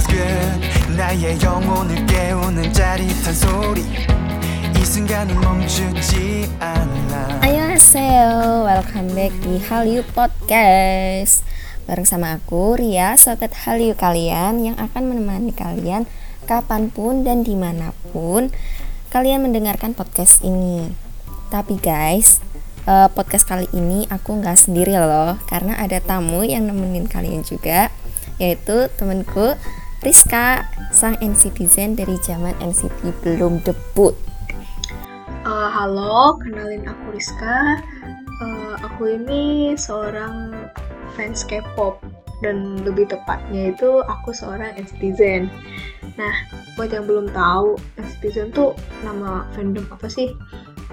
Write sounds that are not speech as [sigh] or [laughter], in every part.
feels good 나의 영혼을 깨우는 짜릿한 소리 이 순간이 멈추지 않아 Annyeonghaseyo, welcome back di Hallyu Podcast Bareng sama aku, Ria, sobat Hallyu kalian Yang akan menemani kalian kapanpun dan dimanapun Kalian mendengarkan podcast ini Tapi guys, uh, podcast kali ini aku nggak sendiri loh karena ada tamu yang nemenin kalian juga yaitu temenku Rizka sang NCTzen dari zaman NCT belum debut. Uh, halo kenalin aku Rizka. Uh, aku ini seorang fans K-pop dan lebih tepatnya itu aku seorang NCTzen nah buat yang belum tahu NCTzen tuh nama fandom apa sih?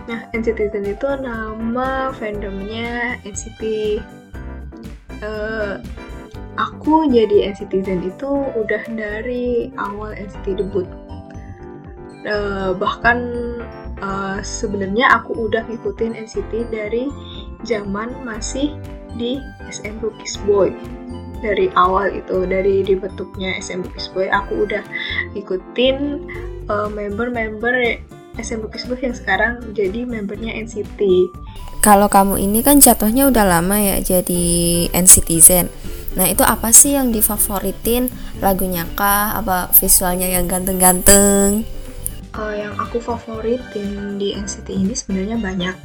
Nah, NCTzen itu nama fandomnya NCT. Uh, aku jadi NCTzen itu udah dari awal NCT debut. Uh, bahkan uh, sebenarnya aku udah ngikutin NCT dari zaman masih di SM Rookies Boy dari awal itu dari dibentuknya SM Rookies Boy aku udah ngikutin member-member uh, SM Bukis yang sekarang jadi membernya NCT. Kalau kamu ini kan jatuhnya udah lama ya jadi NCTzen. Nah itu apa sih yang difavoritin lagunya kah? Apa visualnya yang ganteng-ganteng? Uh, yang aku favoritin di NCT ini sebenarnya banyak.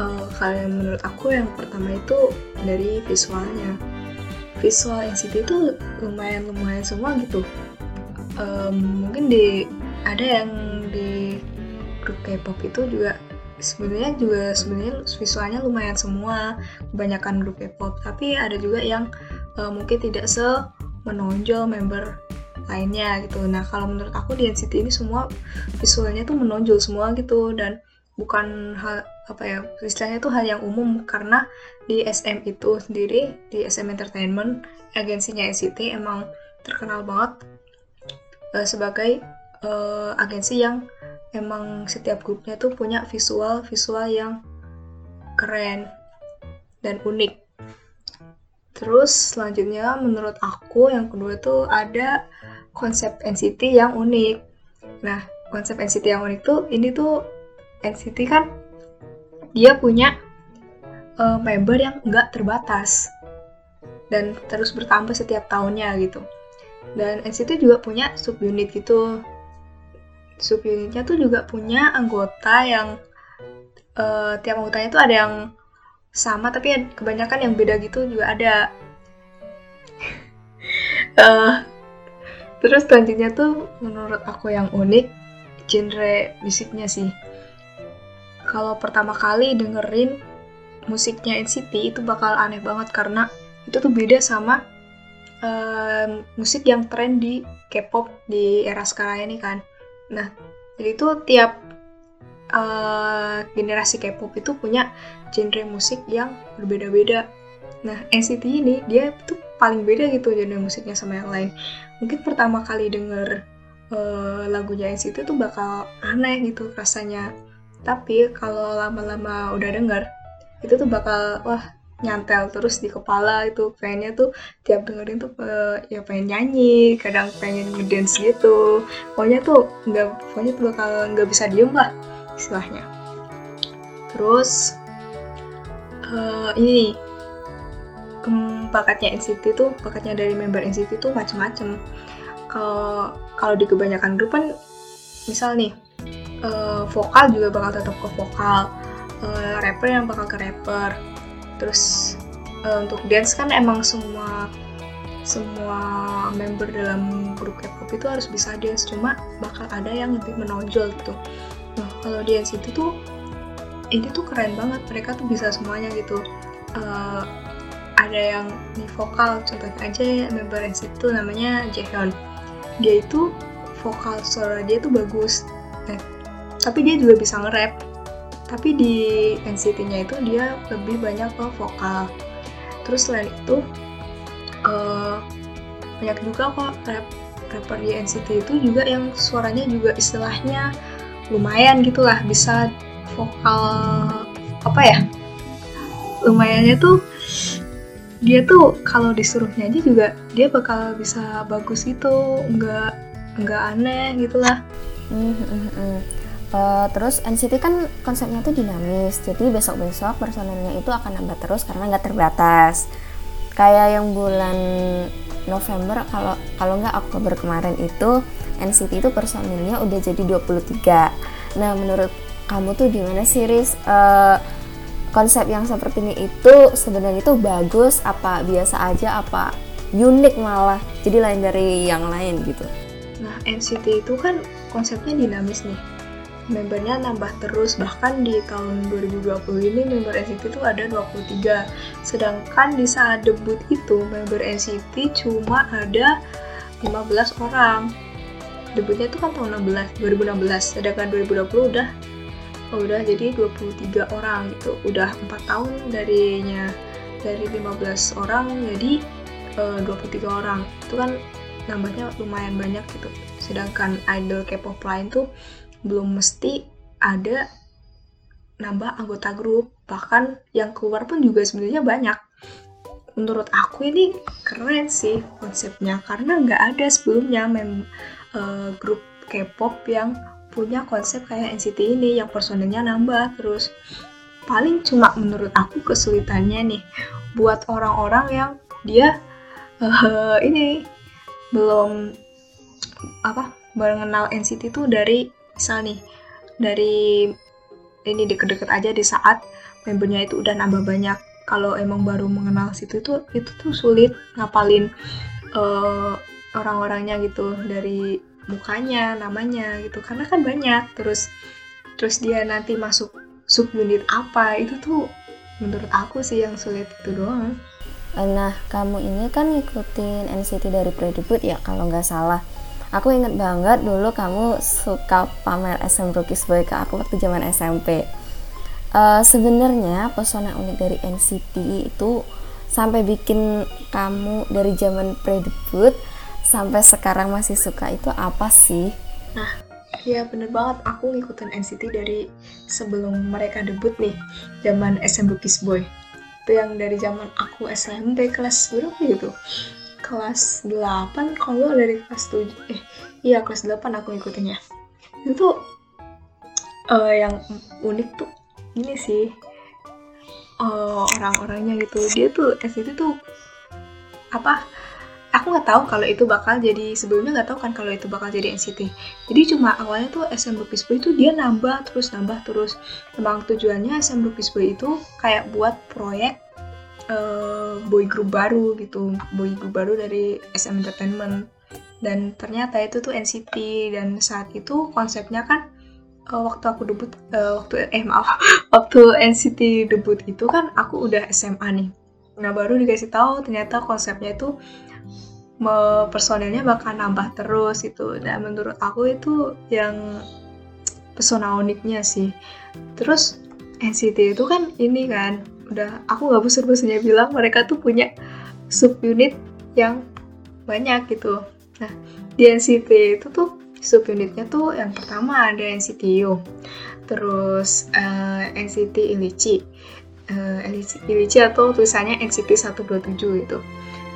Uh, kalau menurut aku yang pertama itu dari visualnya. Visual NCT itu lumayan lumayan semua gitu. Um, mungkin di ada yang di grup K-pop itu juga sebenarnya juga sebenarnya visualnya lumayan semua kebanyakan grup K-pop tapi ada juga yang uh, mungkin tidak se menonjol member lainnya gitu nah kalau menurut aku di NCT ini semua visualnya tuh menonjol semua gitu dan bukan hal apa ya istilahnya tuh hal yang umum karena di SM itu sendiri di SM Entertainment agensinya NCT emang terkenal banget uh, sebagai uh, agensi yang emang setiap grupnya tuh punya visual-visual yang keren dan unik. Terus selanjutnya menurut aku yang kedua tuh ada konsep NCT yang unik. Nah, konsep NCT yang unik tuh ini tuh NCT kan dia punya uh, member yang nggak terbatas dan terus bertambah setiap tahunnya gitu. Dan NCT juga punya subunit gitu subunitnya tuh juga punya anggota yang uh, tiap anggotanya tuh ada yang sama tapi kebanyakan yang beda gitu juga ada. Uh, [laughs] terus selanjutnya tuh menurut aku yang unik genre musiknya sih. Kalau pertama kali dengerin musiknya NCT itu bakal aneh banget karena itu tuh beda sama uh, musik yang tren di K-pop di era sekarang ini kan. Nah, jadi itu tiap uh, generasi K-pop itu punya genre musik yang berbeda-beda. Nah, NCT ini dia tuh paling beda gitu genre musiknya sama yang lain. Mungkin pertama kali denger uh, lagunya NCT tuh bakal aneh gitu rasanya. Tapi kalau lama-lama udah denger, itu tuh bakal wah nyantel terus di kepala itu pengennya tuh tiap dengerin tuh uh, ya pengen nyanyi kadang pengen ngedance gitu pokoknya tuh nggak pokoknya tuh bakal nggak bisa diem lah istilahnya. Terus uh, ini um, bakatnya NCT tuh bakatnya dari member NCT tuh macem-macem. Kalau kalau di kebanyakan grup kan misal nih uh, vokal juga bakal tetap ke vokal uh, rapper yang bakal ke rapper. Terus uh, untuk dance kan emang semua semua member dalam grup K-pop itu harus bisa dance cuma bakal ada yang lebih menonjol gitu nah kalau dance itu tuh ini tuh keren banget mereka tuh bisa semuanya gitu. Uh, ada yang di vokal contohnya aja member NCT itu namanya Jaehyun dia itu vokal suara dia tuh bagus. Nah, tapi dia juga bisa nge-rap. Tapi di NCT-nya itu dia lebih banyak ke vokal. Terus selain itu uh, banyak juga kok rap rapper di NCT itu juga yang suaranya juga istilahnya lumayan gitulah bisa vokal apa ya lumayannya tuh dia tuh kalau disuruh nyanyi juga dia bakal bisa bagus gitu nggak nggak aneh gitulah Hmm, hmm, hmm. Uh, terus NCT kan konsepnya tuh dinamis, jadi besok-besok personelnya itu akan nambah terus karena nggak terbatas. Kayak yang bulan November kalau kalau nggak Oktober kemarin itu NCT itu personilnya udah jadi 23. Nah menurut kamu tuh gimana sih Riz? Uh, konsep yang seperti ini itu sebenarnya itu bagus apa biasa aja apa unik malah jadi lain dari yang lain gitu? Nah NCT itu kan konsepnya dinamis nih. Membernya nambah terus. Bahkan di tahun 2020 ini member NCT itu ada 23 sedangkan di saat debut itu member NCT cuma ada 15 orang debutnya itu kan tahun 16 2016 sedangkan 2020 udah oh, udah jadi 23 orang gitu. Udah empat tahun darinya dari 15 orang jadi uh, eh, 23 orang. Itu kan nambahnya lumayan banyak gitu. Sedangkan idol K-pop lain tuh belum mesti ada nambah anggota grup. Bahkan yang keluar pun juga sebenarnya banyak. Menurut aku ini keren sih konsepnya. Karena nggak ada sebelumnya. Mem uh, grup K-pop yang punya konsep kayak NCT ini yang personelnya nambah. Terus paling cuma menurut aku kesulitannya nih buat orang-orang yang dia uh, ini belum apa mengenal NCT itu dari misal nih dari ini deket-deket aja di saat membernya itu udah nambah banyak. Kalau emang baru mengenal situ itu itu tuh sulit ngapalin uh, orang-orangnya gitu dari mukanya namanya gitu. Karena kan banyak terus terus dia nanti masuk sub unit apa itu tuh menurut aku sih yang sulit itu doang. Nah kamu ini kan ngikutin NCT dari pre-debut ya kalau nggak salah. Aku inget banget dulu kamu suka pamer SM Rookies Boy ke aku waktu zaman SMP uh, sebenarnya pesona unik dari NCT itu sampai bikin kamu dari zaman pre-debut sampai sekarang masih suka itu apa sih? Nah, ya bener banget. Aku ngikutin NCT dari sebelum mereka debut nih, zaman SM Rookies Boy. Itu yang dari zaman aku SMP kelas berapa gitu? Kelas 8, kalau dari kelas 7, eh iya kelas 8 aku ngikutinnya. Itu uh, yang unik tuh ini sih, uh, orang-orangnya gitu. Dia tuh NCT tuh apa aku nggak tahu kalau itu bakal jadi sebelumnya nggak tahu kan kalau itu bakal jadi NCT jadi cuma awalnya tuh SM Lupis Boy itu dia nambah terus nambah terus. Memang tujuannya SM Lupis Boy itu kayak buat proyek uh, boy group baru gitu boy group baru dari SM Entertainment. Dan ternyata itu tuh NCT dan saat itu konsepnya kan uh, waktu aku debut uh, waktu eh maaf [laughs] waktu NCT debut itu kan aku udah SMA nih. Nah baru dikasih tahu ternyata konsepnya itu personilnya bakal nambah terus itu dan menurut aku itu yang pesona uniknya sih. Terus NCT itu kan ini kan udah aku nggak bosan-bosannya bilang mereka tuh punya subunit yang banyak gitu. Nah di NCT itu tuh subunitnya tuh yang pertama ada NCT U terus uh, eh, NCT Ilichi uh, Ilichi atau tulisannya NCT 127 itu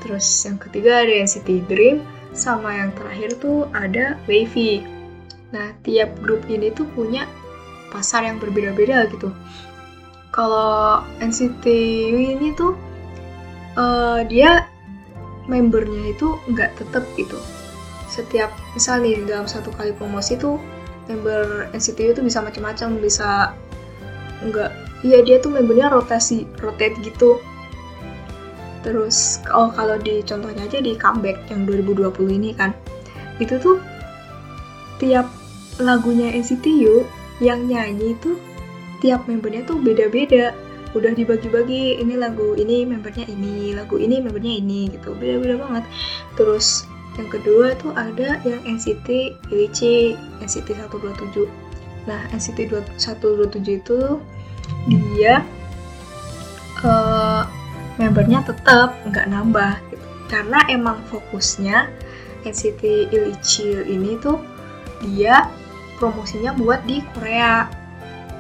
Terus yang ketiga ada NCT Dream, sama yang terakhir tuh ada Wavy. Nah, tiap grup ini tuh punya pasar yang berbeda-beda gitu. Kalau NCT ini tuh uh, dia membernya itu nggak tetap gitu. Setiap misal nih dalam satu kali promosi tuh member NCT itu bisa macam-macam, bisa nggak Iya dia tuh membernya rotasi, rotate gitu Terus oh kalau di contohnya aja di comeback yang 2020 ini kan, itu tuh tiap lagunya NCT U yang nyanyi itu tiap membernya tuh beda-beda. Udah dibagi-bagi ini lagu ini membernya ini, lagu ini membernya ini gitu. Beda-beda banget. Terus yang kedua tuh ada yang NCT ILC NCT 127. Nah, NCT 127 itu dia uh, membernya tetap nggak nambah gitu. karena emang fokusnya NCT Illichil ini tuh dia promosinya buat di Korea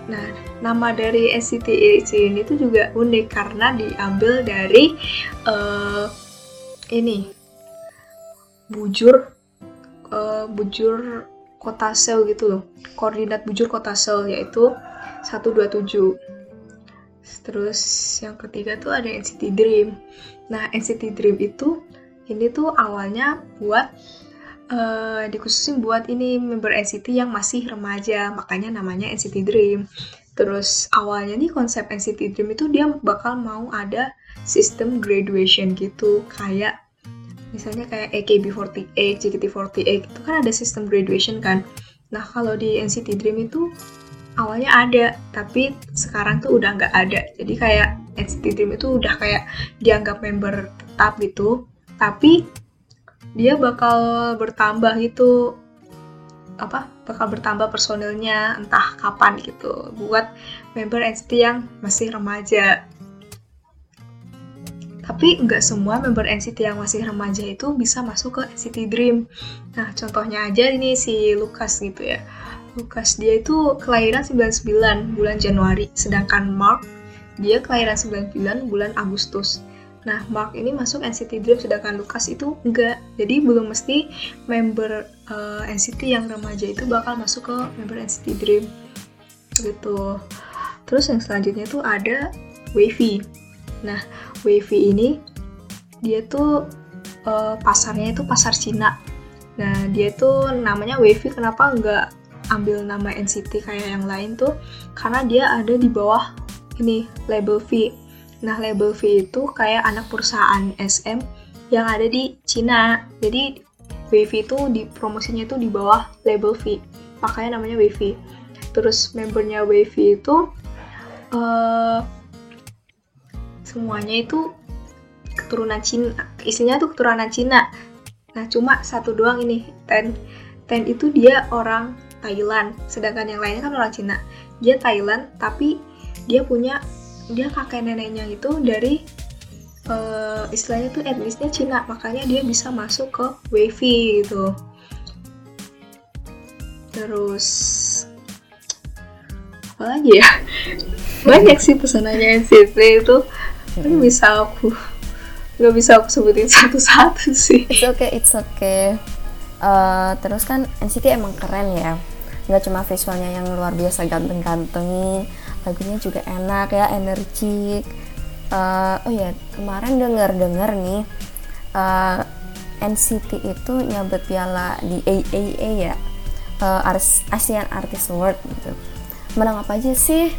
Nah, nama dari NCT 1 ini tuh juga unik karena diambil dari uh, ini bujur uh, bujur kota sel gitu loh. Koordinat bujur kota sel yaitu 127. Terus yang ketiga tuh ada NCT Dream. Nah, NCT Dream itu ini tuh awalnya buat uh, dikhususin buat ini member NCT yang masih remaja, makanya namanya NCT Dream. Terus awalnya nih konsep NCT Dream itu dia bakal mau ada sistem graduation gitu, kayak misalnya kayak AKB48, JKT48 itu kan ada sistem graduation kan. Nah kalau di NCT Dream itu awalnya ada, tapi sekarang tuh udah nggak ada. Jadi kayak NCT Dream itu udah kayak dianggap member tetap gitu, tapi dia bakal bertambah gitu. Apa? Bakal bertambah personilnya entah kapan gitu. Buat member NCT yang masih remaja. Tapi nggak semua member NCT yang masih remaja itu bisa masuk ke NCT Dream. Nah contohnya aja ini si Lukas gitu ya Lukas dia itu kelahiran 99 bulan Januari sedangkan Mark dia kelahiran 99 bulan Agustus Nah, Mark ini masuk NCT Dream sedangkan Lucas itu enggak. Jadi belum mesti member uh, eh, NCT yang remaja itu bakal masuk ke member NCT Dream. Gitu. Terus yang selanjutnya tuh ada Wavy. Nah, Wavy ini dia tuh uh, pasarnya itu pasar Cina. Nah, dia tuh namanya Wavy kenapa enggak ambil nama NCT kayak yang lain tuh? Karena dia ada di bawah ini label V Nah, label V itu kayak anak perusahaan SM yang ada di Cina. Jadi, WV itu di promosinya itu di bawah label V. Makanya namanya WV. Terus membernya WV itu uh, semuanya itu keturunan Cina. Isinya tuh keturunan Cina. Nah, cuma satu doang ini, Ten. Ten itu dia orang Thailand, sedangkan yang lainnya kan orang Cina. Dia Thailand, tapi dia punya dia kakek neneknya itu dari uh, istilahnya tuh etnisnya Cina. Makanya dia bisa masuk ke WiFi gitu. Terus apa lagi ya? [laughs] Banyak sih pesanannya NCT itu. Tapi bisa aku nggak bisa aku sebutin [laughs] satu-satu sih. It's okay it's okay uh, terus kan NCT emang keren ya. Nggak cuma visualnya yang luar biasa ganteng-ganteng lagunya juga enak ya energik. Uh, oh ya kemarin denger dengar nih uh, eh, NCT itu nyabet piala di AAA ya. Uh, ASEAN Artist Award gitu. Menang apa aja sih?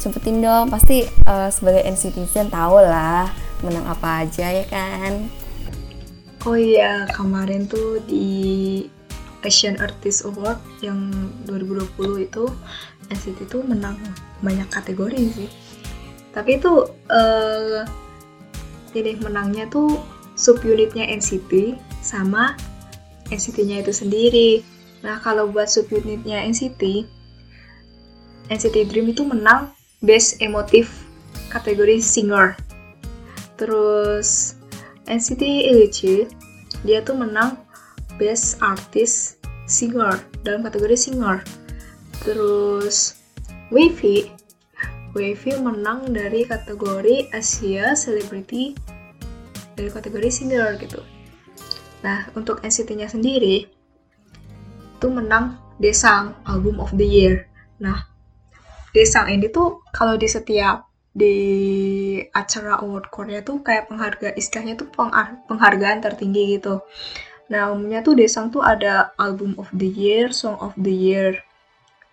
Sebutin dong pasti uh, sebagai NCTzen tahu lah menang apa aja ya kan oh iya kemarin tuh di Asian Artist Award yang 2020 itu NCT itu menang banyak kategori sih. Tapi itu uh, ini menangnya tuh subunitnya NCT sama NCT-nya itu sendiri. Nah kalau buat subunitnya NCT NCT Dream itu menang Best Emotive kategori singer. Terus NCT ELC dia tuh menang Best Artist Singer dalam kategori singer Terus Wavy Wavy menang dari kategori Asia Celebrity dari kategori singer gitu. Nah, untuk NCT-nya sendiri itu menang Desang Album of the Year. Nah, Desang ini tuh kalau di setiap di acara award Korea tuh kayak penghargaan istilahnya tuh penghargaan tertinggi gitu. Nah, umumnya tuh Desang tuh ada Album of the Year, Song of the Year,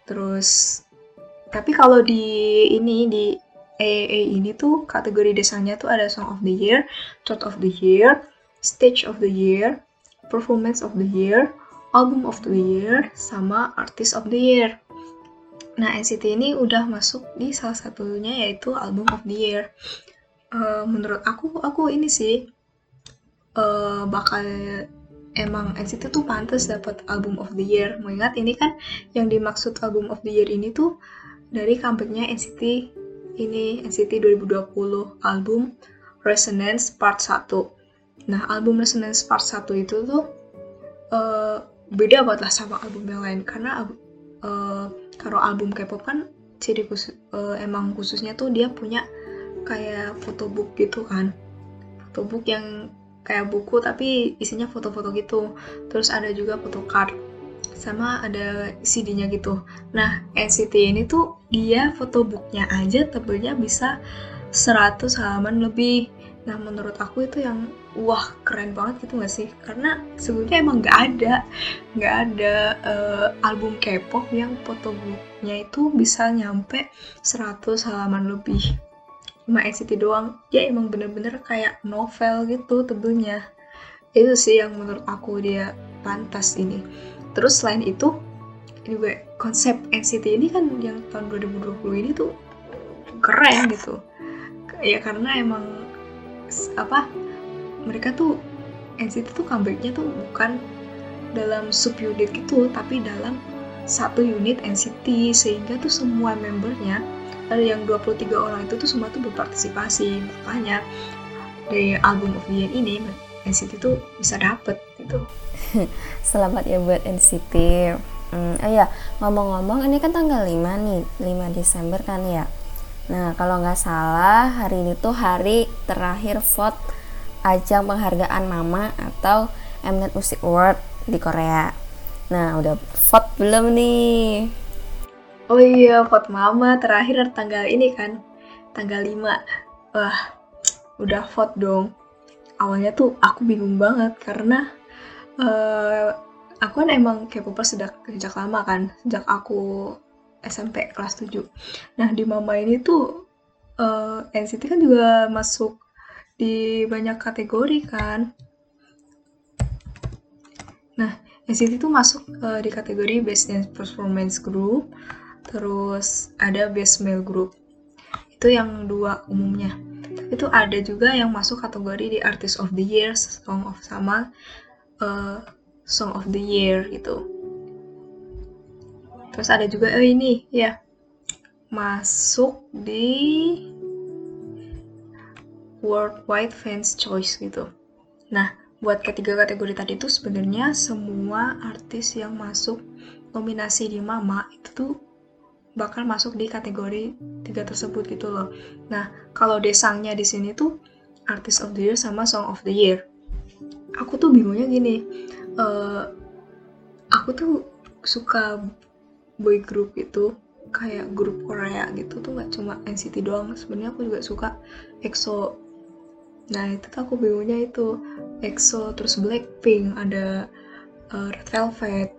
Terus tapi kalau di ini di AAA ini tuh kategori desanya tuh ada Song of the Year, Thought of the Year, Stage of the Year, Performance of the Year, Album of the Year, sama Artist of the Year. Nah, NCT ini udah masuk di salah satunya yaitu Album of the Year. Uh, menurut aku, aku ini sih uh, bakal emang NCT tuh pantas dapat album of the year. Mengingat ini kan yang dimaksud album of the year ini tuh dari comebacknya NCT ini NCT 2020 album Resonance Part 1. Nah, album Resonance Part 1 itu tuh uh, beda banget lah sama album yang lain karena uh, kalau album K-pop kan ciri khusus uh, emang khususnya tuh dia punya kayak photobook gitu kan. Photobook yang kayak buku tapi isinya foto-foto gitu. Terus ada juga photocard sama ada CD-nya gitu. Nah NCT ini tuh dia photobooknya aja tebelnya bisa 100 halaman lebih nah menurut aku itu yang wah keren banget gitu gak sih? Karena sebelumnya emang gak ada. Gak ada uh, album K-pop yang fotobooknya itu bisa nyampe 100 halaman lebih. Cuma NCT doang. Ya emang bener-bener kayak novel gitu tebelnya itu sih yang menurut aku dia pantas ini. Terus selain itu juga konsep NCT ini kan yang tahun 2020 ini tuh keren gitu. Ya karena emang apa mereka tuh NCT tuh comebacknya tuh bukan dalam subunit gitu tapi dalam satu unit NCT sehingga tuh semua membernya ada yang 23 orang itu tuh semua tuh berpartisipasi. Makanya dari album of the ini NCT tuh bisa dapet gitu. [laughs] Selamat ya buat NCT hmm, oh ya ngomong-ngomong ini kan tanggal 5 nih 5 Desember kan ya Nah, kalau nggak salah, hari ini tuh hari terakhir vote ajang penghargaan Mama atau Mnet Music Award di Korea. Nah, udah vote belum nih? Oh iya, vote Mama terakhir tanggal ini kan, tanggal 5. Wah, udah vote dong. Awalnya tuh aku bingung banget karena uh, aku kan emang K-popers sejak, sejak lama kan, sejak aku SMP kelas 7. Nah, di Mama ini tuh uh, eh, NCT kan juga masuk di banyak kategori kan. Nah, NCT tuh masuk uh, di kategori Best Dance Performance Group, terus ada Best Male Group. Itu yang dua umumnya. Itu ada juga yang masuk kategori di Artist of the Year, Song of sama uh, Song of the Year gitu. Terus ada juga oh ini ya masuk di Worldwide Fans Choice gitu. Nah, buat ketiga kategori tadi itu sebenarnya semua artis yang masuk nominasi di Mama itu tuh bakal masuk di kategori tiga tersebut gitu loh. Nah, kalau desangnya di sini tuh Artist of the Year sama Song of the Year. Aku tuh bingungnya gini, uh, aku tuh suka boy group itu kayak grup Korea gitu tuh nggak cuma NCT doang. Sebenarnya aku juga suka EXO. Nah itu tuh aku bingungnya itu EXO terus Blackpink ada uh, Red Velvet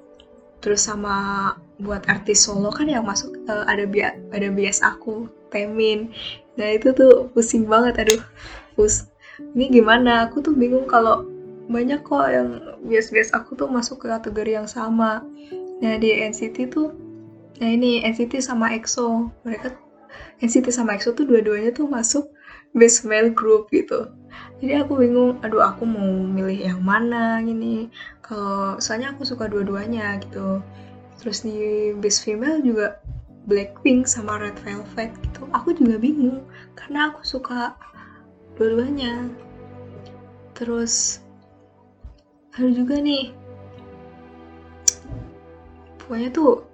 terus sama buat artis solo kan yang masuk uh, ada bias ada bias aku Temin. Nah itu tuh pusing banget aduh pus ini gimana? Aku tuh bingung kalau banyak kok yang bias-bias aku tuh masuk ke kategori yang sama. Nah di NCT tuh Nah ini NCT sama EXO, mereka NCT sama EXO tuh dua-duanya tuh masuk best male group gitu. Jadi aku bingung, aduh aku mau milih yang mana gini. Kalau soalnya aku suka dua-duanya gitu. Terus di best female juga Blackpink sama Red Velvet gitu. Aku juga bingung karena aku suka dua-duanya. Terus ada juga nih pokoknya tuh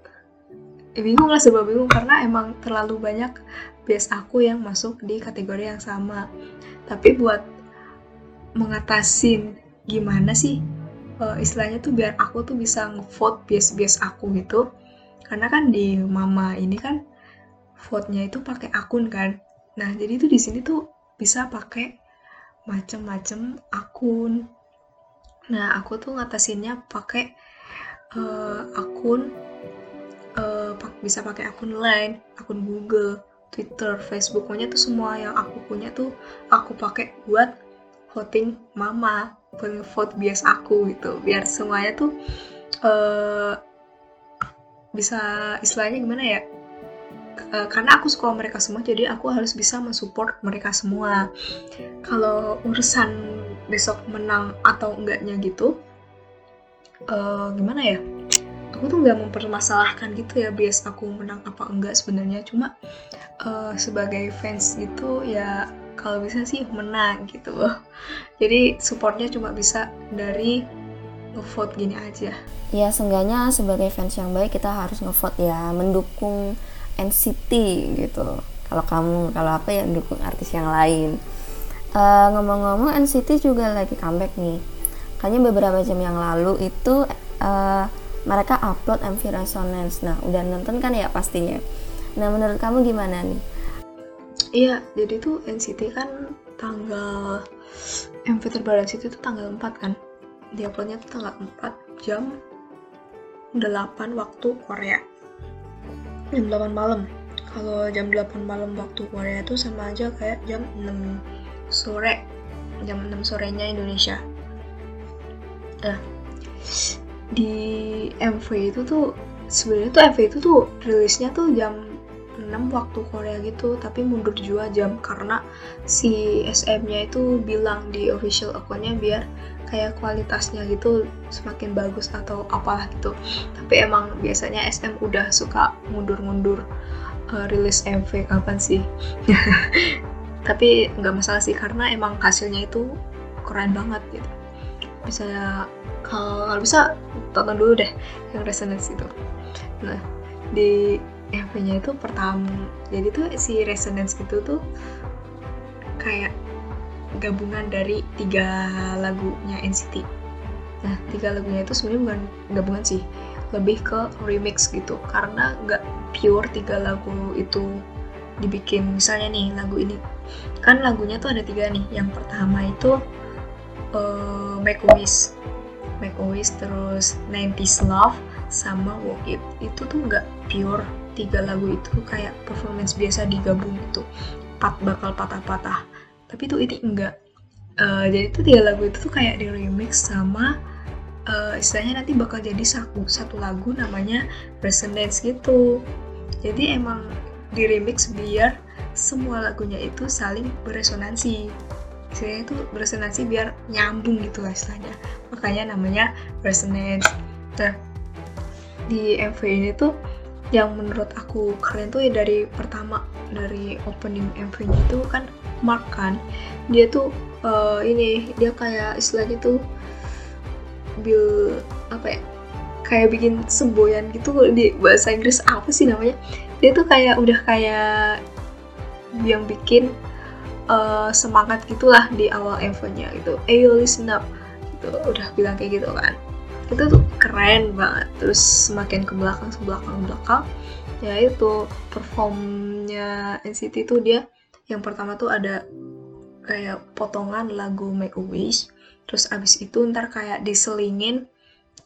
bingung lah sebab bingung karena emang terlalu banyak bias aku yang masuk di kategori yang sama. Tapi buat mengatasin gimana sih uh, istilahnya tuh biar aku tuh bisa ngevote bias-bias aku gitu. Karena kan di mama ini kan vote-nya itu pakai akun kan. Nah jadi tuh di sini tuh bisa pakai macem-macem akun. Nah aku tuh ngatasinnya pakai uh, akun uh, bisa pakai akun Line, akun Google, Twitter, Facebook, pokoknya tuh semua yang aku punya tuh aku pakai buat voting mama, buat vote bias aku gitu, biar semuanya tuh uh, bisa istilahnya gimana ya? Uh, karena aku suka mereka semua, jadi aku harus bisa mensupport mereka semua. Kalau urusan besok menang atau enggaknya gitu, uh, gimana ya? Aku tuh nggak mempermasalahkan gitu ya bias aku menang apa enggak sebenarnya. Cuma uh, sebagai fans gitu ya kalau bisa sih menang gitu. Loh [laughs] jadi supportnya cuma bisa dari ngevote gini aja. Ya seenggaknya sebagai fans yang baik kita harus ngevote ya mendukung NCT gitu. Kalau kamu kalau apa ya dukung artis yang lain. Uh, ngomong-ngomong NCT juga lagi comeback nih. Kayaknya beberapa jam yang lalu itu uh, mereka upload MV Resonance. Nah udah nonton kan ya pastinya? Nah menurut kamu gimana nih? Iya jadi tuh NCT kan tanggal MV terbaru NCT itu tanggal 4 kan? Dia uploadnya tuh tanggal 4 jam 8 waktu Korea. Jam 8 malam. Kalau jam 8 malam waktu Korea itu sama aja kayak jam 6 sore. Jam 6 sorenya Indonesia. Nah di MV itu tuh sebenarnya tuh MV itu tuh rilisnya tuh jam 6 waktu Korea gitu tapi mundur juga jam karena si SM-nya itu bilang di official akunnya biar kayak kualitasnya gitu semakin bagus atau apalah gitu. Tapi emang biasanya SM udah suka mundur-mundur uh, rilis MV kapan sih? [laughs] Tapi nggak masalah sih karena emang hasilnya itu keren banget gitu bisa kalau bisa tonton dulu deh yang resonance itu. Nah di MV-nya itu pertama jadi tuh si resonance itu tuh kayak gabungan dari tiga lagunya NCT nah tiga lagunya itu sebenarnya bukan gabungan sih lebih ke remix gitu. Karena nggak pure tiga lagu itu dibikin misalnya nih lagu ini. Kan lagunya tuh ada tiga nih. Yang pertama itu uh, Make a Wish. Make a Wish terus 90s Love sama Walk It. Itu tuh nggak pure tiga lagu itu kayak performance biasa digabung gitu. Pat bakal patah-patah. Tapi tuh ini enggak uh, jadi tuh tiga lagu itu tuh kayak di remix sama uh, istilahnya nanti bakal jadi satu satu lagu namanya Resonance gitu. Jadi emang di remix biar semua lagunya itu saling beresonansi istilahnya itu beresonansi biar nyambung gitu lah istilahnya. Makanya namanya resonance nah di MV ini tuh yang menurut aku keren tuh ya dari pertama dari opening MV-nya itu kan Mark kan. Dia tuh uh, ini dia kayak istilahnya tuh bil apa ya kayak bikin semboyan gitu di bahasa Inggris apa sih namanya? Dia tuh kayak udah kayak yang bikin uh, semangat gitulah di awal MV-nya gitu. Ayo listen up. Gitu udah bilang kayak gitu kan. Itu tuh keren banget. Terus semakin ke belakang ke belakang belakang ya itu performnya NCT tuh dia yang pertama tuh ada kayak potongan lagu Make a Wish. Terus abis itu ntar kayak diselingin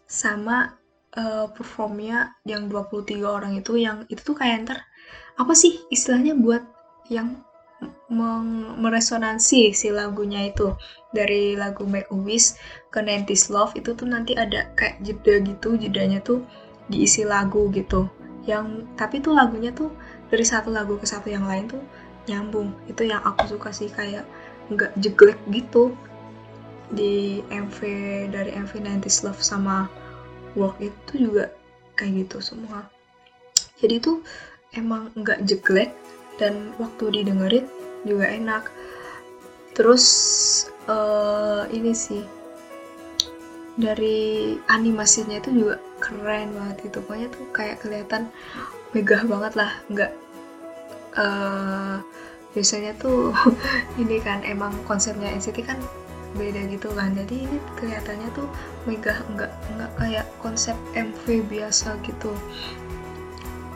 sama uh, performnya yang 23 orang itu yang itu tuh kayak ntar apa sih istilahnya buat yang meresonansi si lagunya itu. Dari lagu Make a Wish ke 90s Love itu tuh nanti ada kayak jeda gitu jedanya tuh diisi lagu gitu. Yang tapi tuh lagunya tuh dari satu lagu ke satu yang lain tuh nyambung. Itu yang aku suka sih kayak nggak jeglek gitu. Di MV dari MV 90s Love sama Walk itu juga kayak gitu semua. Jadi tuh emang nggak jeglek dan waktu didengerin juga enak. Terus uh, ini sih dari animasinya itu juga keren banget itu pokoknya tuh kayak kelihatan megah banget lah nggak uh, biasanya tuh [laughs] ini kan emang konsepnya NCT kan beda gitu kan. Jadi ini kelihatannya tuh megah nggak nggak kayak konsep MV biasa gitu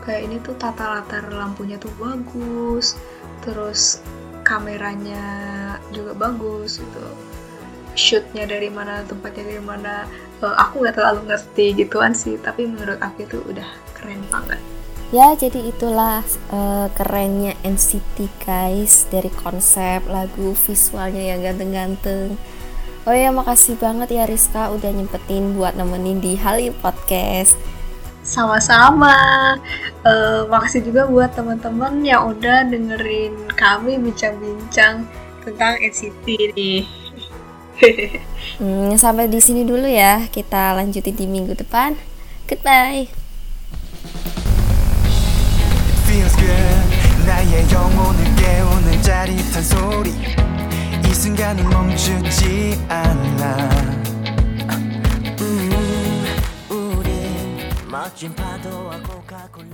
kayak ini tuh tata latar lampunya tuh bagus terus kameranya juga bagus gitu. Shootnya dari mana tempatnya dari mana uh, aku nggak terlalu ngerti gituan sih tapi menurut aku itu udah keren banget. Ya jadi itulah uh, kerennya NCT guys dari konsep lagu visualnya yang ganteng-ganteng. Oh ya makasih banget ya Rizka udah nyempetin buat nemenin di Hali Podcast sama-sama. Uh, makasih juga buat teman-teman yang udah dengerin kami bincang-bincang tentang NCT nih. [laughs] hmm, sampai di sini dulu ya. Kita lanjutin di minggu depan. Goodbye. Feels good. 나의 영혼을 깨우는 짜릿한 소리 이 순간은 멈추지 않아 Gempado a Coca-Cola.